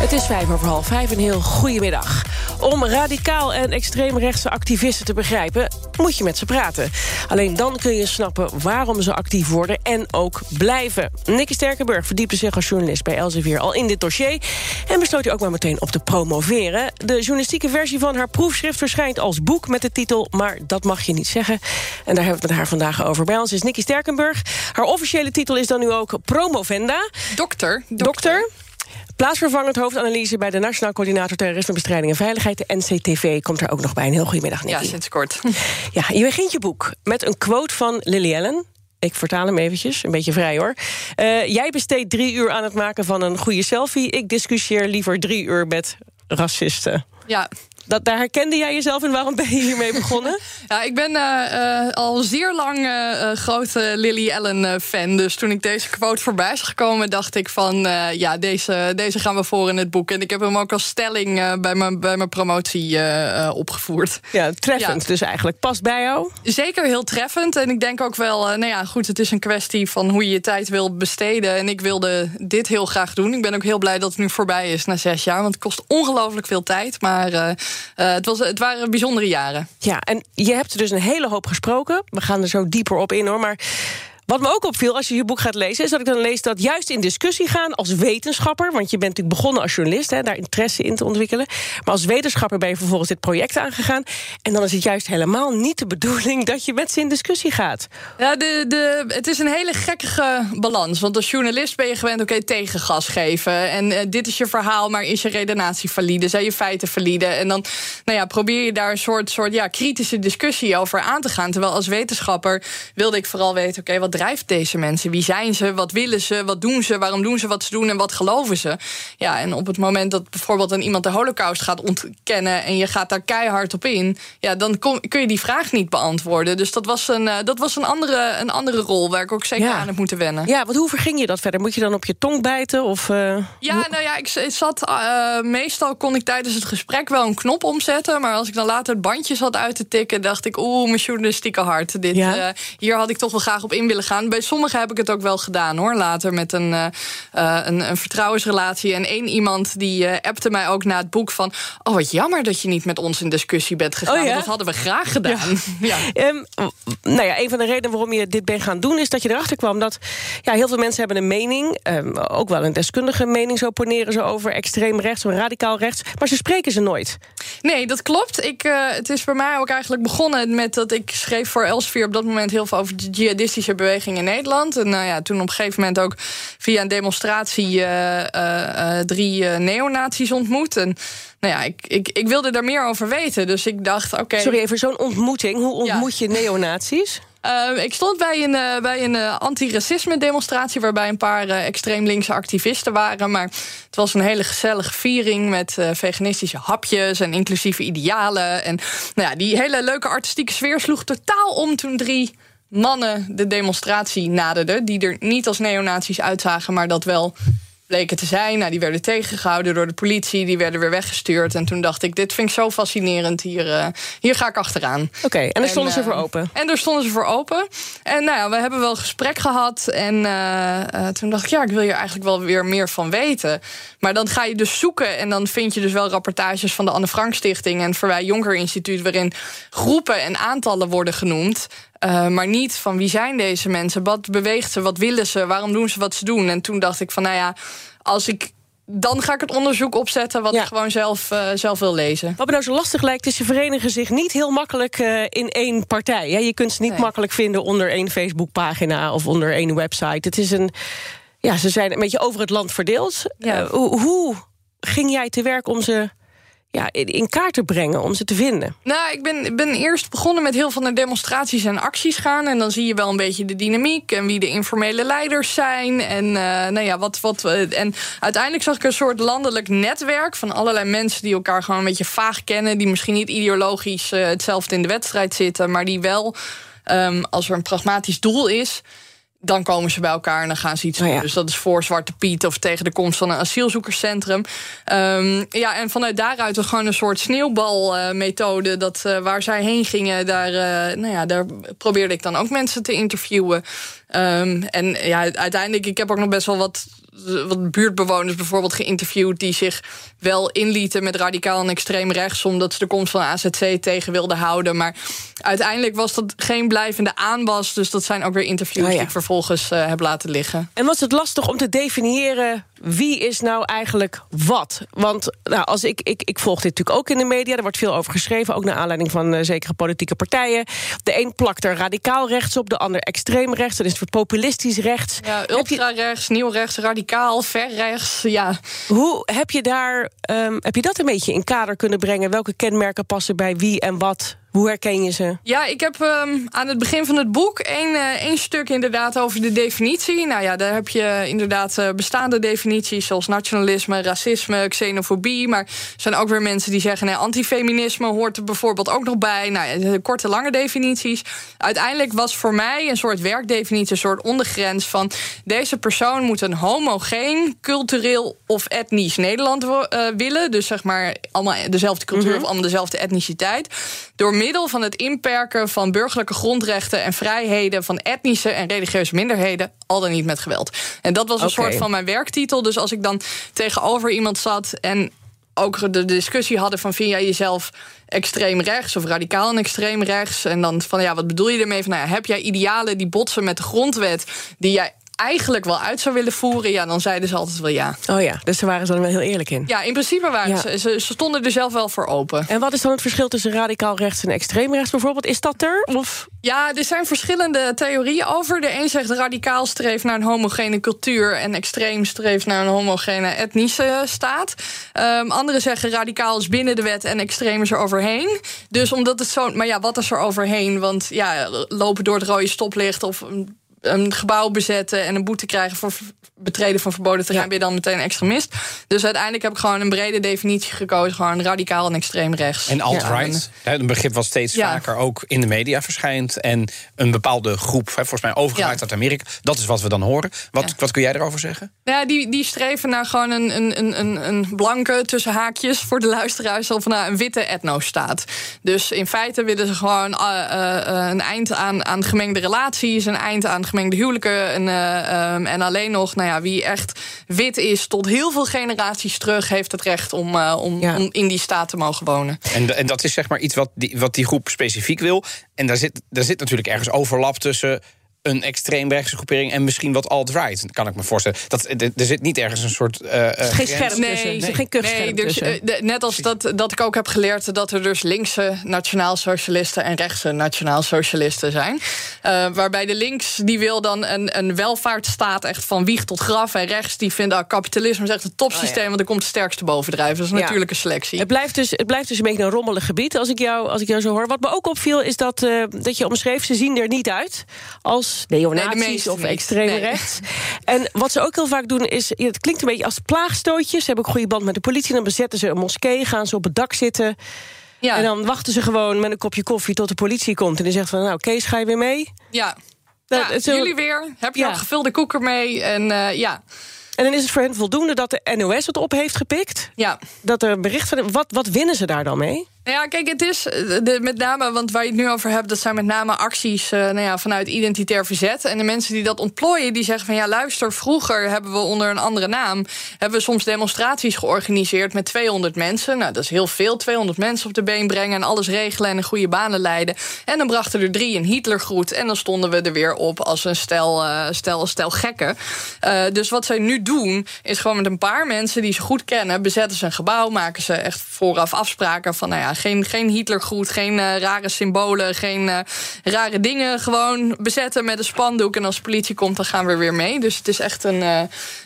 Het is vijf over half vijf, een heel goede middag. Om radicaal en extreemrechtse activisten te begrijpen... moet je met ze praten. Alleen dan kun je snappen waarom ze actief worden en ook blijven. Nicky Sterkenburg verdiepte zich als journalist bij Elsevier al in dit dossier... en besloot hij ook maar meteen op te promoveren. De journalistieke versie van haar proefschrift verschijnt als boek... met de titel Maar dat mag je niet zeggen. En daar hebben we het met haar vandaag over. Bij ons is Nicky Sterkenburg. Haar officiële titel is dan nu ook Promovenda. Dokter. Dokter. Plaatsvervangend hoofdanalyse bij de Nationaal Coördinator Terrorismebestrijding en Veiligheid, de NCTV, komt er ook nog bij. Een heel goedemiddag, Nicky. Ja, sinds kort. Ja, je begint je boek met een quote van Lily Allen. Ik vertaal hem eventjes, een beetje vrij hoor. Uh, jij besteedt drie uur aan het maken van een goede selfie. Ik discussieer liever drie uur met racisten. Ja, dat, daar herkende jij jezelf in. Waarom ben je hiermee begonnen? ja, ik ben uh, uh, al zeer lang uh, grote Lily Allen fan. Dus toen ik deze quote voorbij zag komen, dacht ik van... ja, deze, deze gaan we voor in het boek. En ik heb hem ook als stelling bij, mijn, bij mijn promotie opgevoerd. Ja, treffend dus eigenlijk. Past bij jou? Zeker heel treffend. En ik denk ook wel, nou ja, goed, het is een kwestie van hoe je je tijd wil besteden. En ik wilde dit heel graag doen. Ik ben ook heel blij dat het nu voorbij is na zes jaar. Want het kost ongelooflijk veel tijd. Maar uh, het, was, het waren bijzondere jaren. Ja, en je hebt dus een hele hoop gesproken. We gaan er zo dieper op in hoor. Maar wat me ook opviel als je je boek gaat lezen... is dat ik dan lees dat juist in discussie gaan als wetenschapper... want je bent natuurlijk begonnen als journalist, hè, daar interesse in te ontwikkelen... maar als wetenschapper ben je vervolgens dit project aangegaan... en dan is het juist helemaal niet de bedoeling... dat je met ze in discussie gaat. Ja, de, de, het is een hele gekkige balans. Want als journalist ben je gewend, oké, tegengas geven... en uh, dit is je verhaal, maar is je redenatie valide? Zijn je feiten valide? En dan nou ja, probeer je daar een soort, soort ja, kritische discussie over aan te gaan. Terwijl als wetenschapper wilde ik vooral weten... oké, okay, wat drijft deze mensen? Wie zijn ze? Wat willen ze? Wat doen ze? Waarom doen ze wat ze doen? En wat geloven ze? Ja, en op het moment dat bijvoorbeeld een iemand de holocaust gaat ontkennen... en je gaat daar keihard op in... ja, dan kom, kun je die vraag niet beantwoorden. Dus dat was een, uh, dat was een, andere, een andere rol waar ik ook zeker aan heb moeten wennen. Ja, want hoe verging je dat verder? Moet je dan op je tong bijten? Of, uh, ja, nou ja, ik, ik zat... Uh, meestal kon ik tijdens het gesprek wel een knop omzetten... maar als ik dan later het bandje zat uit te tikken... dacht ik, oeh, mijn journalistieke hart. Dit, ja? hier had ik toch wel graag op in willen gaan. Bij sommigen heb ik het ook wel gedaan hoor. Later met een, uh, een, een, vertrouwensrelatie. En één iemand die uh, appte mij ook na het boek van... oh, wat jammer dat je niet met ons in discussie bent gegaan. Oh, ja? Dat hadden we graag gedaan. Ja. ja. Um, nou ja, een van de redenen waarom je dit bent gaan doen... is dat je erachter kwam dat ja, heel veel mensen hebben een mening. Um, ook wel een deskundige mening, zo poneren ze over extreem rechts of radicaal rechts. Maar ze spreken ze nooit. Nee, dat klopt. Ik, uh, het is bij mij ook eigenlijk begonnen met dat ik schreef voor Elsevier... op dat moment heel veel over de jihadistische beweging in Nederland. En nou ja, toen op een gegeven moment ook via een demonstratie uh, uh, drie neonazies ontmoet. En nou ja, ik, ik, ik wilde daar meer over weten. Dus ik dacht, oké. Okay, Sorry, even zo'n ontmoeting. Hoe ontmoet ja. je neonazies? Uh, ik stond bij een, uh, bij een uh, antiracisme demonstratie... waarbij een paar extreem linkse activisten waren. Maar het was een hele gezellige viering... met veganistische hapjes en inclusieve idealen. En nou ja, die hele leuke artistieke sfeer sloeg totaal om... toen drie mannen de demonstratie naderden... die er niet als neonazies uitzagen, maar dat wel bleken te zijn. Nou, die werden tegengehouden door de politie, die werden weer weggestuurd. En toen dacht ik, dit vind ik zo fascinerend, hier, uh, hier ga ik achteraan. Oké, okay, en daar stonden ze voor open? En daar stonden ze voor open. En nou ja, we hebben wel gesprek gehad. En uh, uh, toen dacht ik, ja, ik wil hier eigenlijk wel weer meer van weten. Maar dan ga je dus zoeken en dan vind je dus wel rapportages van de Anne Frank Stichting... en Verwij Jonker Instituut, waarin groepen en aantallen worden genoemd... Uh, maar niet van wie zijn deze mensen? Wat beweegt ze? Wat willen ze? Waarom doen ze wat ze doen? En toen dacht ik van, nou ja, als ik dan ga ik het onderzoek opzetten wat ja. ik gewoon zelf, uh, zelf wil lezen. Wat me nou zo lastig lijkt, is ze verenigen zich niet heel makkelijk uh, in één partij. Ja, je kunt ze niet nee. makkelijk vinden onder één Facebookpagina of onder één website. Het is een. Ja, ze zijn een beetje over het land verdeeld. Ja. Uh, hoe, hoe ging jij te werk om ze ja, in kaart te brengen om ze te vinden? Nou, ik ben, ben eerst begonnen met heel veel naar demonstraties en acties gaan. En dan zie je wel een beetje de dynamiek en wie de informele leiders zijn. En, uh, nou ja, wat, wat, en uiteindelijk zag ik een soort landelijk netwerk van allerlei mensen die elkaar gewoon een beetje vaag kennen. Die misschien niet ideologisch uh, hetzelfde in de wedstrijd zitten, maar die wel, um, als er een pragmatisch doel is dan komen ze bij elkaar en dan gaan ze iets Oh doen. ja. Dus dat is voor Zwarte Piet of tegen de komst van een asielzoekerscentrum. Ehm, ja, en vanuit daaruit was gewoon een soort sneeuwbalmethode. dat eh, waar zij heen gingen, daar, eh, nou ja, daar probeerde ik dan ook mensen te interviewen. Ehm, en ja, uiteindelijk, ik heb ook nog best wel wat wat buurtbewoners bijvoorbeeld geïnterviewd... die zich wel inlieten met radicaal en extreem rechts... omdat ze de komst van AZC tegen wilden houden. Maar uiteindelijk was dat geen blijvende aanwas. Dus dat zijn ook weer interviews Oh ja. die ik vervolgens eh, heb laten liggen. En was het lastig om te definiëren wie is nou eigenlijk wat? Want nou, als ik, ik, ik volg dit natuurlijk ook in de media. Er wordt veel over geschreven, ook naar aanleiding van eh, zekere politieke partijen. De een plakt er radicaal rechts op, de ander extreem rechts. Dan is het populistisch rechts. Ja, Heb je- ultra-rechts, nieuw-rechts, radicaal, ver-rechts. Ja, Hoe heb je, daar, ehm, heb je dat een beetje in kader kunnen brengen? Welke kenmerken passen bij wie en wat? Hoe herken je ze? Ja, ik heb ehm, aan het begin van het boek één, eh, één stuk inderdaad over de definitie. Nou ja, daar heb je inderdaad eh, bestaande definities zoals nationalisme, racisme, xenofobie. Maar er zijn ook weer mensen die zeggen, nee, antifeminisme hoort er bijvoorbeeld ook nog bij. Nou ja, korte, lange definities. Uiteindelijk was voor mij een soort werkdefinitie, een soort ondergrens van deze persoon moet een homogeen, cultureel of etnisch Nederland eh, willen. Dus zeg maar allemaal dezelfde cultuur of allemaal dezelfde etniciteit. Door middel van het inperken van burgerlijke grondrechten en vrijheden van etnische en religieuze minderheden, al dan niet met geweld. En dat was een soort van mijn werktitel. Dus als ik dan tegenover iemand zat en ook de discussie hadden van vind jij jezelf extreem rechts of radicaal en extreem rechts en dan van ja wat bedoel je ermee van nou ja, heb jij idealen die botsen met de grondwet die jij eigenlijk wel uit zou willen voeren ja dan zeiden ze altijd wel ja Oh ja, dus daar waren ze dan wel heel eerlijk in. ja in principe waren Ja. ze, ze ze stonden er zelf wel voor open En wat is dan het verschil tussen radicaal rechts en extreem rechts bijvoorbeeld? Is dat er? Of Ja, er zijn verschillende theorieën over. De een zegt radicaal streeft naar een homogene cultuur... en extreem streeft naar een homogene etnische staat. Um, anderen zeggen radicaal is binnen de wet en extreem is er overheen. Dus omdat het zo... Maar ja, wat is er overheen? Want ja, lopen door het rode stoplicht of... een- gebouw bezetten en een boete krijgen voor betreden van verboden terrein, Ja. ben je dan meteen extremist. Dus uiteindelijk heb ik gewoon een brede definitie gekozen, gewoon radicaal en extreem rechts. En alt-right, hè, een begrip wat steeds Ja. vaker ook in de media verschijnt. En een bepaalde groep, hè, volgens mij overgemaakt Ja. uit Amerika. Dat is wat we dan horen. Wat, Ja. wat kun jij erover zeggen? Ja, die, die streven naar gewoon een, een, een- een, een blanke, tussen haakjes voor de luisteraars, of naar een witte etnostaat. Dus in feite willen ze gewoon eh, eh, eh, een eind aan, aan gemengde relaties, een eind aan gemengde huwelijken. En, eh, ehm, en alleen nog, nou ja, wie echt wit is tot heel veel generaties terug, heeft het recht om, eh, om, Ja. om in die staat te mogen wonen. En, en dat is zeg maar iets wat die, wat die groep specifiek wil. En daar zit, daar zit natuurlijk ergens overlap tussen een extreemrechtse groepering en misschien wat alt-right. Dat kan ik me voorstellen. Dat, er zit niet ergens een soort. eh, eh, geen scherm tussen? Er zit geen kuchscherm nee, dus, tussen? de- net als dat, dat ik ook heb geleerd dat er dus linkse nationaal-socialisten en rechtse nationaal-socialisten zijn. Eh, waarbij de links die wil dan een, een welvaartsstaat echt van wieg tot graf. En rechts die vindt dat kapitalisme is echt een topsysteem, Oh ja. want er komt de sterkste bovendrijven. Dat is een Ja. natuurlijke selectie. Het blijft, dus, het blijft dus een beetje een rommelig gebied als ik jou, als ik jou zo hoor. Wat me ook opviel is dat, eh, dat je omschreef... ze zien er niet uit als Nee, de neonazies of extreem Nee. rechts. En wat ze ook heel vaak doen is... het klinkt een beetje als plaagstootjes. Ze hebben ook goede band met de politie. Dan bezetten ze een moskee, gaan ze op het dak zitten... ja, En dan wachten ze gewoon met een kopje koffie tot de politie komt. En die zegt van, nou Kees, ga je weer mee? ja. Dat- Ja, zo- jullie weer. Heb je Ja. ook gevulde koeken mee? En eh, ja, En dan is het voor hen voldoende dat de NOS het op heeft gepikt. ja. Dat er een bericht van... Wat, wat winnen ze daar dan mee? Nou Ja, kijk, het is eh, met name, want waar je het nu over hebt, dat zijn met name acties eh, nou ja, vanuit identitair verzet. En de mensen die dat ontplooien, die zeggen van ja, luister, vroeger hebben we onder een andere naam, hebben we soms demonstraties georganiseerd met 200 mensen. Nou, dat is heel veel, 200 mensen op de been brengen en alles regelen en in goede banen leiden. En dan brachten er drie een Hitlergroet en dan stonden we er weer op als een stel, eh, stel, stel gekken. Dus wat zij nu doen, is gewoon met een paar mensen die ze goed kennen, bezetten ze een gebouw, maken ze echt vooraf afspraken van nou ja, geen, geen Hitlergroet, geen eh, rare symbolen, geen eh, rare dingen. Gewoon bezetten met een spandoek. En als de politie komt, dan gaan we weer mee. Dus het is echt een, eh,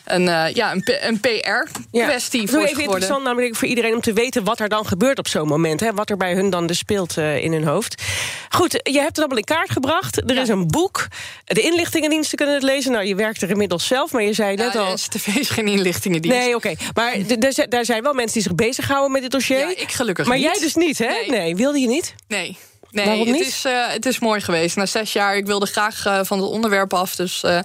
een, ja, een, een PR-kwestie is voor even interessant namelijk voor iedereen om te weten wat er dan gebeurt op zo'n moment. Hè, wat er bij hun dan dus speelt in hun hoofd. Goed, je hebt het allemaal in kaart gebracht. Er Ja. is een boek. De inlichtingendiensten kunnen het lezen. Nou, je werkt er inmiddels zelf, maar je zei net Ja, al... de STV is geen inlichtingendienst. Nee, oké. Maar er daar zijn wel mensen die zich bezighouden met dit dossier. Ja, ik gelukkig maar niet. jij dus niet, hè? Nee. nee wilde je niet? Nee. Nee, Waarom het is, eh, het is mooi geweest. Na zes jaar, ik wilde graag eh, van het onderwerp af. Dus eh,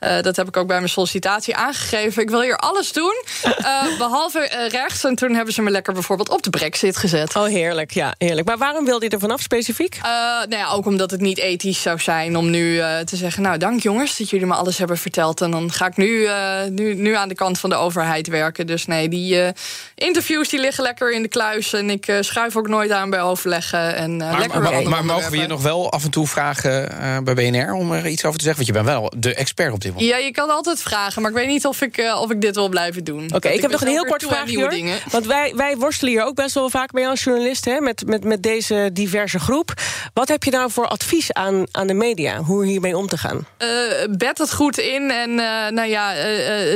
eh, dat heb ik ook bij mijn sollicitatie aangegeven. Ik wil hier alles doen, eh, behalve eh, rechts. En toen hebben ze me lekker bijvoorbeeld op de brexit gezet. Oh, heerlijk, ja, heerlijk. Maar waarom wilde je er vanaf specifiek? Eh, nou ja, ook omdat het niet ethisch zou zijn om nu eh, te zeggen... nou, dank jongens dat jullie me alles hebben verteld. En dan ga ik nu, eh, nu, nu aan de kant van de overheid werken. Dus nee, die eh, interviews die liggen lekker in de kluis. En ik schuif ook nooit aan bij overleggen. En, Maar, lekker maar, maar, mogen we je nog wel af en toe vragen eh, bij BNR om er iets over te zeggen? Want je bent wel de expert op dit moment. Ja, je kan altijd vragen, maar ik weet niet of ik, eh, of ik dit wil blijven doen. Oké, Want ik heb nog een heel kort vraagje. Want wij, wij worstelen hier ook best wel vaak mee als journalisten... Hè, met, met, met deze diverse groep. Wat heb je nou voor advies aan, aan de media? Hoe hiermee om te gaan? Eh, bed het goed in en eh, nou ja,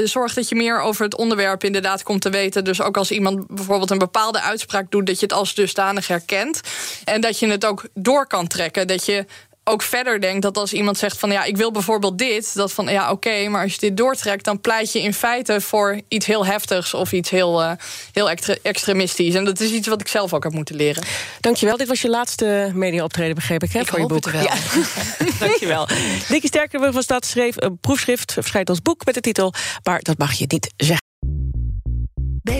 zorg dat je meer over het onderwerp inderdaad komt te weten. Dus ook als iemand bijvoorbeeld een bepaalde uitspraak doet, dat je het als dusdanig herkent. En dat je het ook door kan trekken. Dat je ook verder denkt dat als iemand zegt van ja, ik wil bijvoorbeeld dit, dat van ja, oké, maar als je dit doortrekt, dan pleit je in feite voor iets heel heftigs of iets heel, eh, heel extre- extremistisch. En dat is iets wat ik zelf ook heb moeten leren. Dankjewel. Dit was je laatste media-optreden, begreep ik, hè, Ik voor je boek. het wel. Ja. Dankjewel. Dikkie Sterker van Stad schreef een proefschrift, verschijnt als boek met de titel... maar dat mag je niet zeggen.